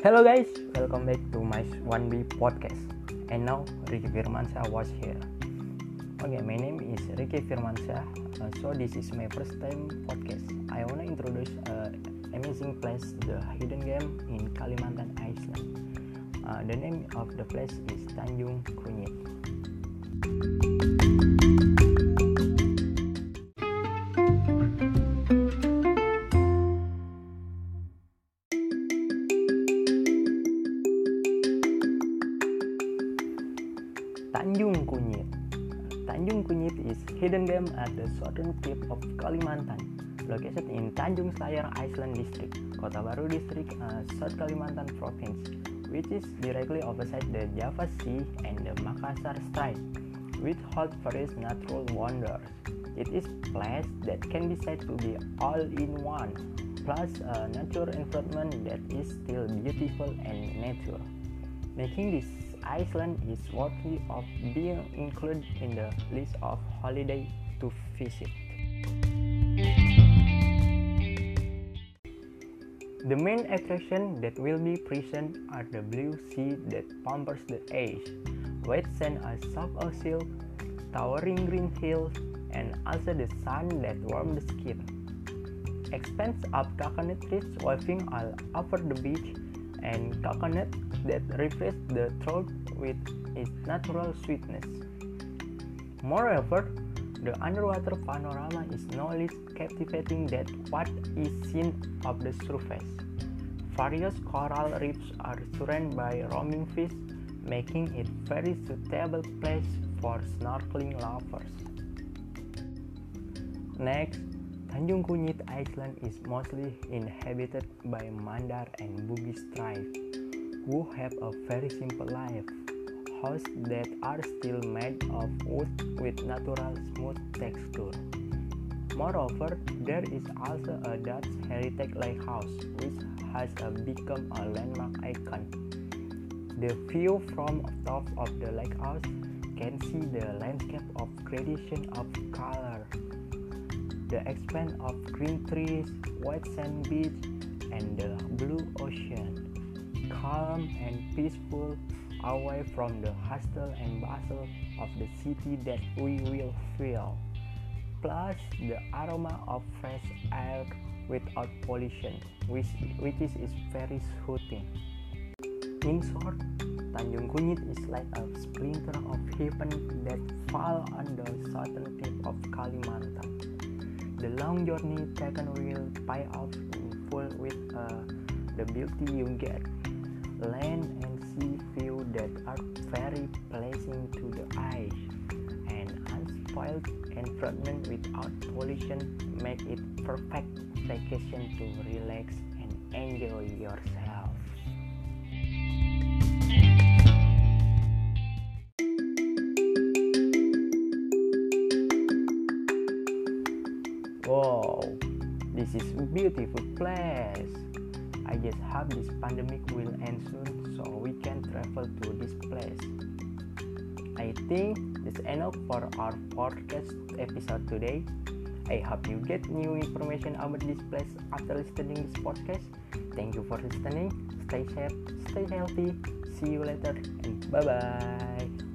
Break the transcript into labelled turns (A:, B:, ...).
A: Hello guys, welcome back to my 1B podcast. And now Ricky Firmansyah was here. Okay, my name is Ricky Firmansyah. Uh, so this is my first time podcast. I wanna introduce uh, amazing place, the hidden game in Kalimantan Island. Uh, the name of the place is Tanjung Kunyit. Tanjung Kunyit. Tanjung Kunyit is hidden gem at the southern tip of Kalimantan, located in Tanjung Selayar Island District, Kota Baru District, uh, South Kalimantan Province, which is directly opposite the Java Sea and the Makassar Strait, which holds various natural wonders. It is place that can be said to be all in one, plus a natural environment that is still beautiful and natural, making this Iceland is worthy of being included in the list of holiday to visit. The main attraction that will be present are the blue sea that pampers the eyes, white sand as soft as silk, towering green hills, and also the sun that warms the skin. Expanse of coconut trees waving all over the beach and coconut that refresh the throat with its natural sweetness. Moreover, the underwater panorama is no less captivating than what is seen of the surface. Various coral reefs are surrounded by roaming fish, making it very suitable place for snorkeling lovers. Next, Tanjung Kunyit Island is mostly inhabited by Mandar and Bugis tribes, who have a very simple life. Houses that are still made of wood with natural smooth texture. Moreover, there is also a Dutch heritage lighthouse, which has become a landmark icon. The view from top of the lighthouse can see the landscape of gradation of color the expanse of green trees, white sand beach, and the blue ocean. Calm and peaceful away from the hustle and bustle of the city that we will feel. Plus the aroma of fresh air without pollution, which, which is, is very soothing. In short, Tanjung Kunyit is like a splinter of heaven that fall on the southern tip of Kalimantan. The long journey taken will pay off in full with uh, the beauty you get. Land and sea view that are very pleasing to the eyes, and unspoiled environment without pollution make it perfect vacation to relax and enjoy yourself. Wow, this is beautiful place. I just hope this pandemic will end soon so we can travel to this place. I think that's enough for our podcast episode today. I hope you get new information about this place after listening this podcast. Thank you for listening. Stay safe, stay healthy. See you later and bye bye.